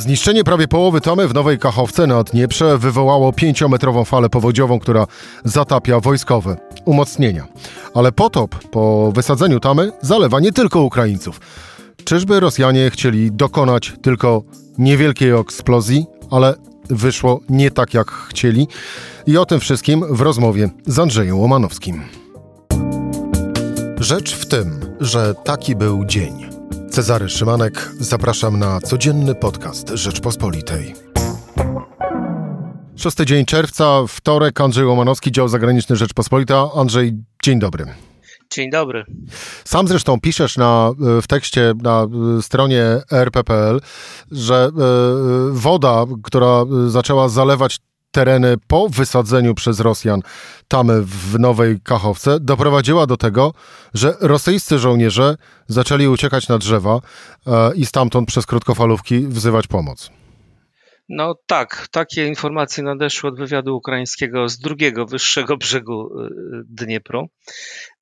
Zniszczenie prawie połowy tamy w Nowej Kachowce na Dnieprze wywołało pięciometrową falę powodziową, która zatapia wojskowe umocnienia. Ale potop po wysadzeniu tamy zalewa nie tylko Ukraińców. Czyżby Rosjanie chcieli dokonać tylko niewielkiej eksplozji, ale wyszło nie tak jak chcieli? I o tym wszystkim w rozmowie z Andrzejem Łomanowskim. Rzecz w tym, że taki był dzień. Cezary Szymanek, zapraszam na codzienny podcast Rzeczpospolitej. Szósty dzień czerwca, wtorek, Andrzej Łomanowski, dział zagraniczny Rzeczpospolita. Andrzej, dzień dobry. Dzień dobry. Sam zresztą piszesz na, w tekście na stronie rp.pl, że e, woda, która zaczęła zalewać tereny po wysadzeniu przez Rosjan tamy w Nowej Kachowce doprowadziła do tego, że rosyjscy żołnierze zaczęli uciekać na drzewa e, i stamtąd przez krótkofalówki wzywać pomoc. No tak, takie informacje nadeszły od wywiadu ukraińskiego z drugiego, wyższego brzegu e, Dniepru.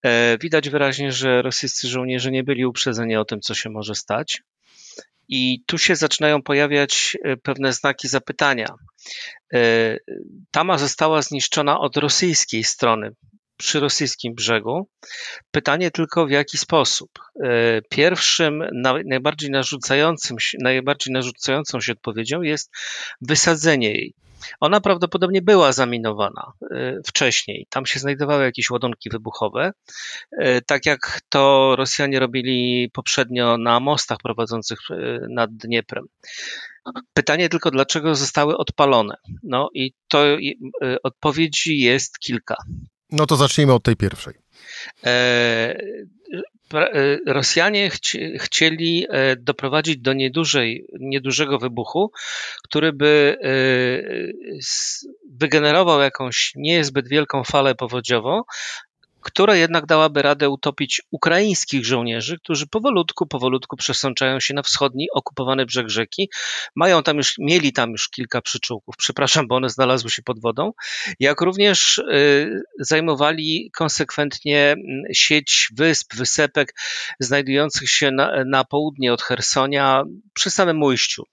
E, widać wyraźnie, że rosyjscy żołnierze nie byli uprzedzeni o tym, co się może stać. I tu się zaczynają pojawiać pewne znaki zapytania. E, Tama została zniszczona od rosyjskiej strony, przy rosyjskim brzegu. Pytanie tylko w jaki sposób. E, pierwszym, najbardziej narzucającym, najbardziej narzucającą się odpowiedzią jest wysadzenie jej. Ona prawdopodobnie była zaminowana y, wcześniej. Tam się znajdowały jakieś ładunki wybuchowe, y, tak jak to Rosjanie robili poprzednio na mostach prowadzących y, nad Dnieprem. Pytanie tylko, dlaczego zostały odpalone? No i to odpowiedzi jest kilka. No to zacznijmy od tej pierwszej. E, Rosjanie chci, chcieli e, doprowadzić do niedużej, niedużego wybuchu, który by e, wygenerował jakąś niezbyt wielką falę powodziową, która jednak dałaby radę utopić ukraińskich żołnierzy, którzy powolutku, powolutku przesączają się na wschodni, okupowany brzeg rzeki. Mają tam już, mieli tam już kilka przyczółków, przepraszam, bo one znalazły się pod wodą, jak również y, zajmowali konsekwentnie mm, sieć wysp, wysepek znajdujących się na, na południe od Hersonia przy samym ujściu.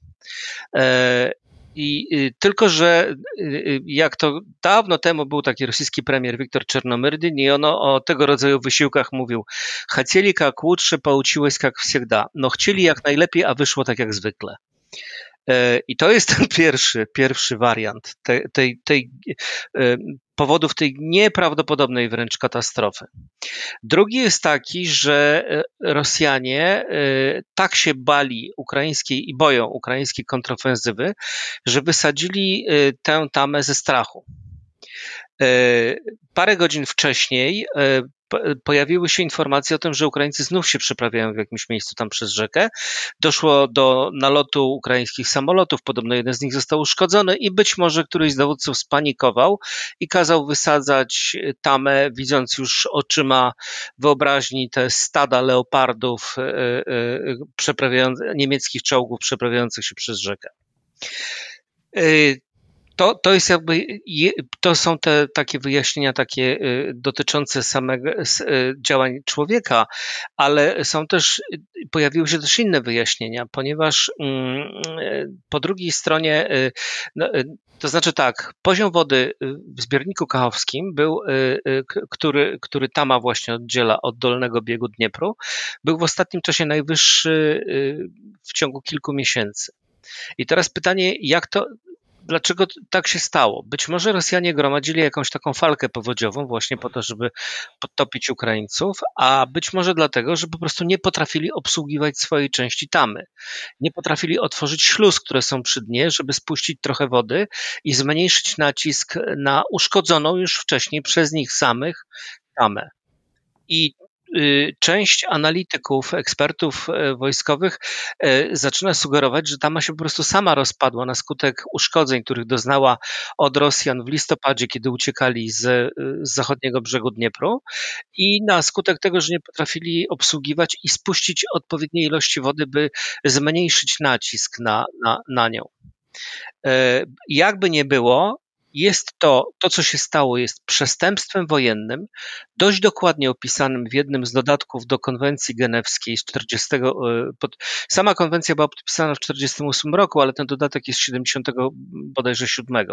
E, i y, tylko, że y, y, jak to dawno temu był taki rosyjski premier Wiktor Czernomyrdyn i ono o tego rodzaju wysiłkach mówił chcieli jak лучше, получилось jak всегда. No chcieli jak najlepiej, a wyszło tak jak zwykle. E, I to jest ten pierwszy, pierwszy wariant tej, tej, tej e, powodów tej nieprawdopodobnej wręcz katastrofy. Drugi jest taki, że e, Rosjanie tak się bali ukraińskiej i boją ukraińskiej kontrofensywy, że wysadzili tę tamę ze strachu. Parę godzin wcześniej pojawiły się informacje o tym, że Ukraińcy znów się przeprawiają w jakimś miejscu tam przez rzekę. Doszło do nalotu ukraińskich samolotów, podobno jeden z nich został uszkodzony i być może któryś z dowódców spanikował i kazał wysadzać tamę, widząc już oczyma wyobraźni te stada leopardów e, e, niemieckich czołgów przeprawiających się przez rzekę. To, to jest jakby, to są te takie wyjaśnienia takie y, dotyczące samego y, działań człowieka, ale są też, pojawiły się też inne wyjaśnienia, ponieważ mm, po drugiej stronie, y, no, to znaczy tak, poziom wody w zbiorniku kachowskim był, który, który Tama właśnie oddziela od dolnego biegu Dniepru, był w ostatnim czasie najwyższy w ciągu kilku miesięcy. I teraz pytanie, jak to, dlaczego tak się stało? Być może Rosjanie gromadzili jakąś taką falkę powodziową właśnie po to, żeby podtopić Ukraińców, a być może dlatego, że po prostu nie potrafili obsługiwać swojej części tamy. Nie potrafili otworzyć śluz, które są przy dnie, żeby spuścić trochę wody i zmniejszyć nacisk na uszkodzoną już wcześniej przez nich samych tamę. I część analityków, ekspertów e, wojskowych e, zaczyna sugerować, że Tama się po prostu sama rozpadła na skutek uszkodzeń, których doznała od Rosjan w listopadzie, kiedy uciekali z, y, z zachodniego brzegu Dniepru i na skutek tego, że nie potrafili obsługiwać i spuścić odpowiedniej ilości wody, by zmniejszyć nacisk na, na, na nią. E, jakby nie było, jest to, to co się stało, jest przestępstwem wojennym, dość dokładnie opisanym w jednym z dodatków do konwencji genewskiej z 40. Pod, sama konwencja była podpisana w 1948 roku, ale ten dodatek jest z 70 bodajże 7.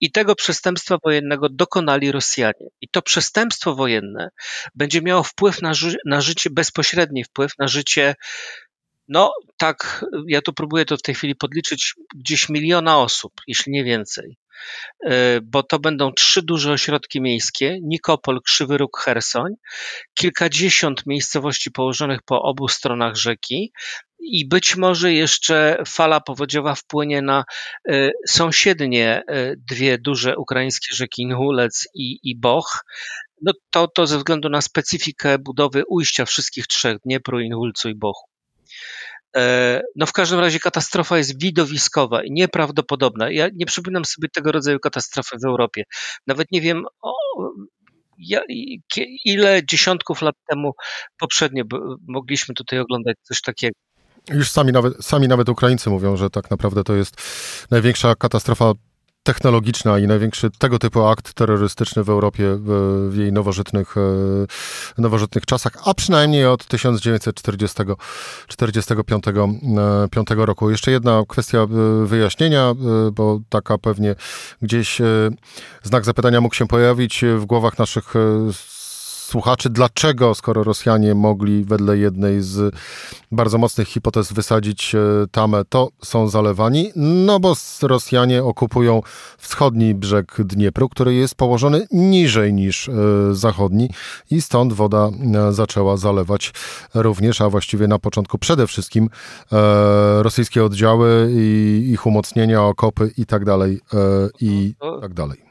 I tego przestępstwa wojennego dokonali Rosjanie. I to przestępstwo wojenne będzie miało wpływ na, ży na życie, bezpośredni wpływ na życie no tak, ja tu próbuję to w tej chwili podliczyć, gdzieś miliona osób, jeśli nie więcej. E, bo to będą trzy duże ośrodki miejskie: Nikopol, Krzywy Róg, Hersoń, kilkadziesiąt miejscowości położonych po obu stronach rzeki i być może jeszcze fala powodziowa wpłynie na e, sąsiednie e, dwie duże ukraińskie rzeki Inhulec i, i Boch. No to, to ze względu na specyfikę budowy ujścia wszystkich trzech, Dniepru, Inhulcu i Bochu. E, no w każdym razie katastrofa jest widowiskowa i nieprawdopodobna. Ja nie przypominam sobie tego rodzaju katastrofy w Europie. Nawet nie wiem, o, ja, ile dziesiątków lat temu poprzednio mogliśmy tutaj oglądać coś takiego. Już sami nawet, sami nawet Ukraińcy mówią, że tak naprawdę to jest największa katastrofa technologiczna i największy tego typu akt terrorystyczny w Europie w, jej nowożytnych, e, nowożytnych czasach, a przynajmniej od 1945 5 e, roku. Jeszcze jedna kwestia e, wyjaśnienia, bo taka pewnie gdzieś znak zapytania mógł się pojawić w głowach naszych słuchaczy, dlaczego, skoro Rosjanie mogli wedle jednej z bardzo mocnych hipotez wysadzić e, tamę, to są zalewani? No bo Rosjanie okupują wschodni brzeg Dniepru, który jest położony niżej niż e, zachodni i stąd woda e, zaczęła zalewać również, a właściwie na początku przede wszystkim rosyjskie oddziały i ich umocnienia, okopy i tak dalej, i tak dalej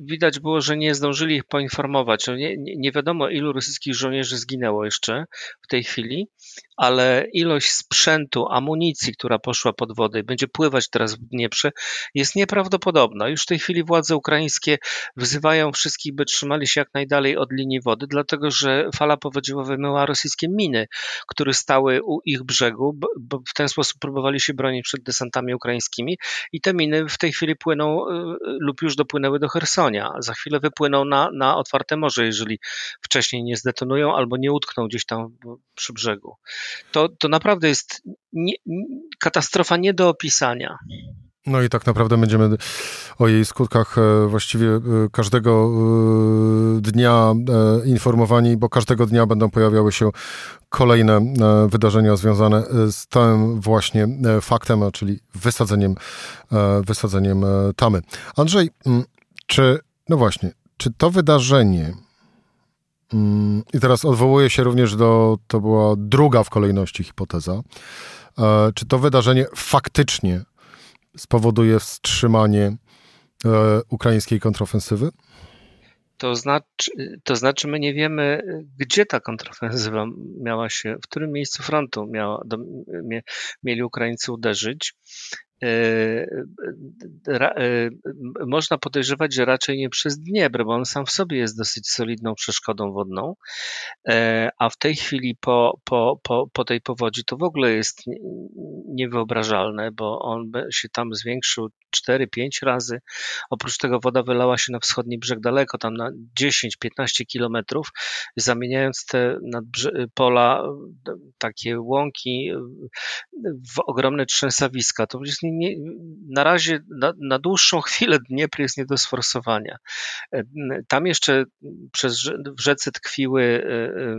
widać było, że nie zdążyli ich poinformować. No nie, nie, wiadomo, ilu rosyjskich żołnierzy zginęło jeszcze w tej chwili, ale ilość sprzętu, amunicji, która poszła pod wodę i będzie pływać teraz w Dnieprze, jest nieprawdopodobna. Już w tej chwili władze ukraińskie wzywają wszystkich, by trzymali się jak najdalej od linii wody, dlatego że fala powodziowa wymyła rosyjskie miny, które stały u ich brzegu, bo w ten sposób próbowali się bronić przed desantami ukraińskimi i te miny w tej chwili płyną y, lub już dopłynęły do Hersonia. Za chwilę wypłyną na, na otwarte morze, jeżeli wcześniej nie zdetonują albo nie utkną gdzieś tam przy brzegu. To, to naprawdę jest nie, katastrofa nie do opisania. No i tak naprawdę będziemy o jej skutkach e, właściwie e, każdego e, dnia informowani, bo każdego dnia będą pojawiały się kolejne wydarzenia związane z tym właśnie faktem, czyli wysadzeniem, wysadzeniem tamy. Andrzej, czy, no właśnie, czy to wydarzenie, mm, i teraz odwołuję się również do, to była druga w kolejności hipoteza, e, czy to wydarzenie faktycznie spowoduje wstrzymanie e, ukraińskiej kontrofensywy? To znaczy, to znaczy, my nie wiemy, gdzie ta kontrofensywa miała się, w którym miejscu frontu miała, do, mie, mieli Ukraińcy uderzyć. E, e, można podejrzewać, że raczej nie przez Dniepr, bo on sam w sobie jest dosyć solidną przeszkodą wodną, e, a w tej chwili po, po, po, po tej powodzi to w ogóle jest niewyobrażalne, bo on się tam zwiększył 4-5 razy. Oprócz tego woda wylała się na wschodni brzeg daleko, tam na 10-15 kilometrów, zamieniając te pola, takie łąki w ogromne trzęsawiska. To jest nie, na razie na, na, dłuższą chwilę Dniepr jest nie do sforsowania. Tam jeszcze przez, w rzece tkwiły e, e,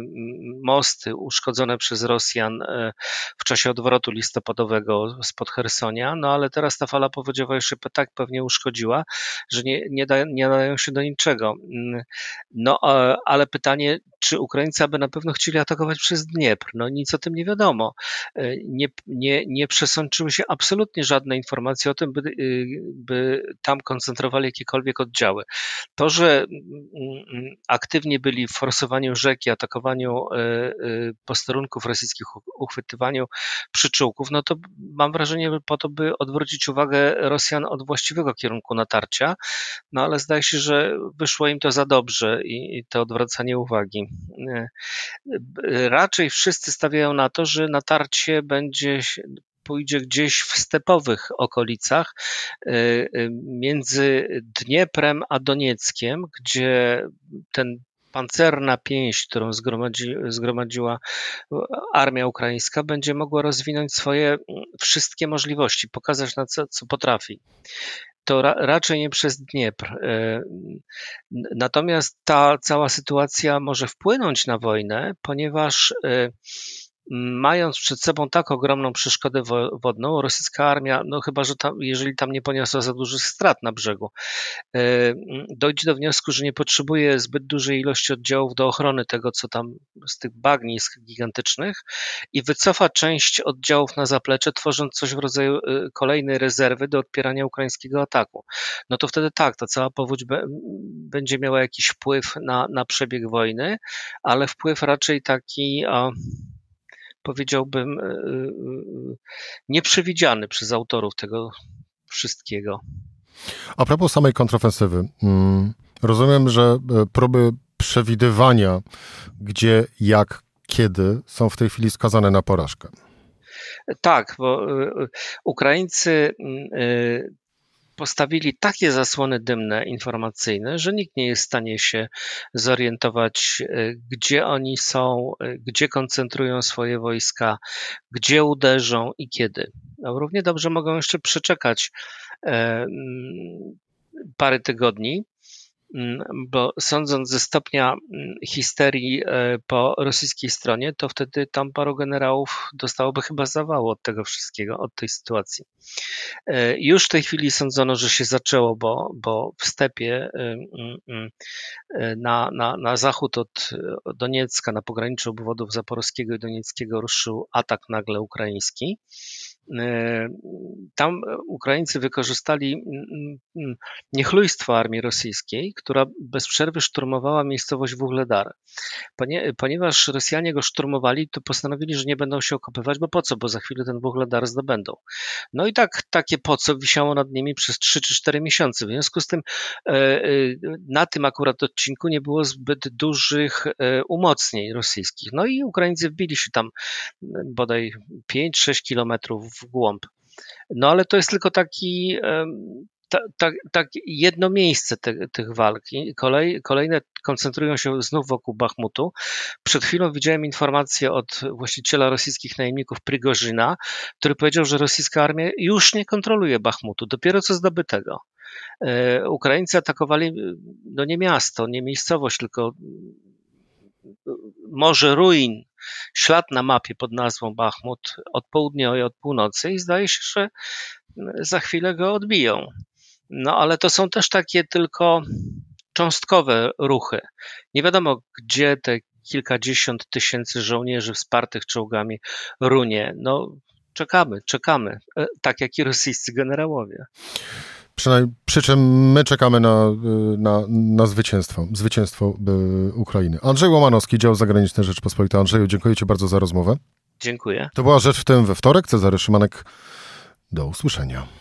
mosty uszkodzone przez Rosjan e, w czasie odwrotu listopadowego spod Hersonia, no ale teraz ta fala powodziowa się tak pewnie uszkodziła, że nie, nie, da, nie nadają się do niczego. No ale pytanie, czy Ukraińcy by na pewno chcieli atakować przez Dniepr? No nic o tym nie wiadomo. Nie, nie, nie przesączyły się absolutnie żadne żadne informacje o tym, by, y, by tam koncentrowali jakiekolwiek oddziały. To, że mm, mm, aktywnie byli w forsowaniu rzeki, atakowaniu y, y, posterunków rosyjskich, uchwytywaniu przyczółków, no to mam wrażenie, po to, by odwrócić uwagę Rosjan od właściwego kierunku natarcia, no ale zdaje się, że wyszło im to za dobrze i, i to odwracanie uwagi. Raczej wszyscy stawiają na to, że natarcie będzie pójdzie gdzieś w stepowych okolicach między Dnieprem a Donieckiem, gdzie ten pancerna pięść, którą zgromadzi, zgromadziła armia ukraińska, będzie mogła rozwinąć swoje mm, wszystkie możliwości, pokazać na co, co potrafi to ra, raczej nie przez Dniepr. Natomiast ta cała sytuacja może wpłynąć na wojnę, ponieważ mając przed sobą tak ogromną przeszkodę wodną, rosyjska armia, no chyba, że tam, jeżeli tam nie poniosła za dużych strat na brzegu, e, dojdzie do wniosku, że nie potrzebuje zbyt dużej ilości oddziałów do ochrony tego, co tam z tych bagnisk gigantycznych i wycofa część oddziałów na zaplecze, tworząc coś w rodzaju e, kolejnej rezerwy do odpierania ukraińskiego ataku. No to wtedy tak, ta cała powódź będzie miała jakiś wpływ na, na przebieg wojny, ale wpływ raczej taki powiedziałbym, e, e, nieprzewidziany przez autorów tego wszystkiego. A propos samej kontrofensywy, mm, rozumiem, że e, próby przewidywania, gdzie, jak, kiedy są w tej chwili skazane na porażkę. Tak, bo Ukraińcy mm, postawili takie zasłony dymne informacyjne, że nikt nie jest w stanie się zorientować, e, gdzie oni są, e, gdzie koncentrują swoje wojska, gdzie uderzą i kiedy. Równie dobrze mogą jeszcze przeczekać e, parę tygodni, bo sądząc ze stopnia mm, histerii e, po rosyjskiej stronie, to wtedy tam paru generałów dostałoby chyba zawału od tego wszystkiego, od tej sytuacji. E, już w tej chwili sądzono, że się zaczęło, bo, bo w stepie e, mm, na, na, na zachód od Doniecka, na pograniczu obwodów zaporowskiego i donieckiego ruszył atak nagle ukraiński. E, tam Ukraińcy wykorzystali niechlujstwo armii rosyjskiej, która bez przerwy szturmowała miejscowość Wuhledar. Ponieważ Rosjanie go szturmowali, to postanowili, że nie będą się okopywać, bo po co, bo za chwilę ten Wuhledar zdobędą. No i tak takie po co wisiało nad nimi przez 3 czy 4 miesiące. W związku z tym e, e, na tym akurat odcinku nie było zbyt dużych umocnień rosyjskich. No i Ukraińcy wbili się tam bodaj 5-6 kilometrów w głąb. No ale to jest tylko taki tak ta, jedno miejsce te, tych walk. Kolej, kolejne koncentrują się znów wokół Bachmutu. Przed chwilą widziałem informację od właściciela rosyjskich najemników Prigorzyna, który powiedział, że rosyjska armia już nie kontroluje Bachmutu, dopiero co zdobytego. E, Ukraińcy atakowali no nie miasto, nie miejscowość, tylko morze ruin, ślad na mapie pod nazwą Bachmut od południa i od północy i zdaje się, że za chwilę go odbiją. No ale to są też takie tylko cząstkowe ruchy. Nie wiadomo, gdzie te kilkadziesiąt tysięcy żołnierzy wspartych czołgami runie. No, czekamy, czekamy, e, tak jak i rosyjscy generałowie. Przynajmniej, przy czym my czekamy na, y, na, na zwycięstwo, zwycięstwo y, Ukrainy. Andrzej Łomanowski, dział zagraniczny Rzeczpospolitej. Andrzeju, dziękuję Ci bardzo za rozmowę. Dziękuję. To była rzecz w tym we wtorek. Cezary Szymanek, do usłyszenia.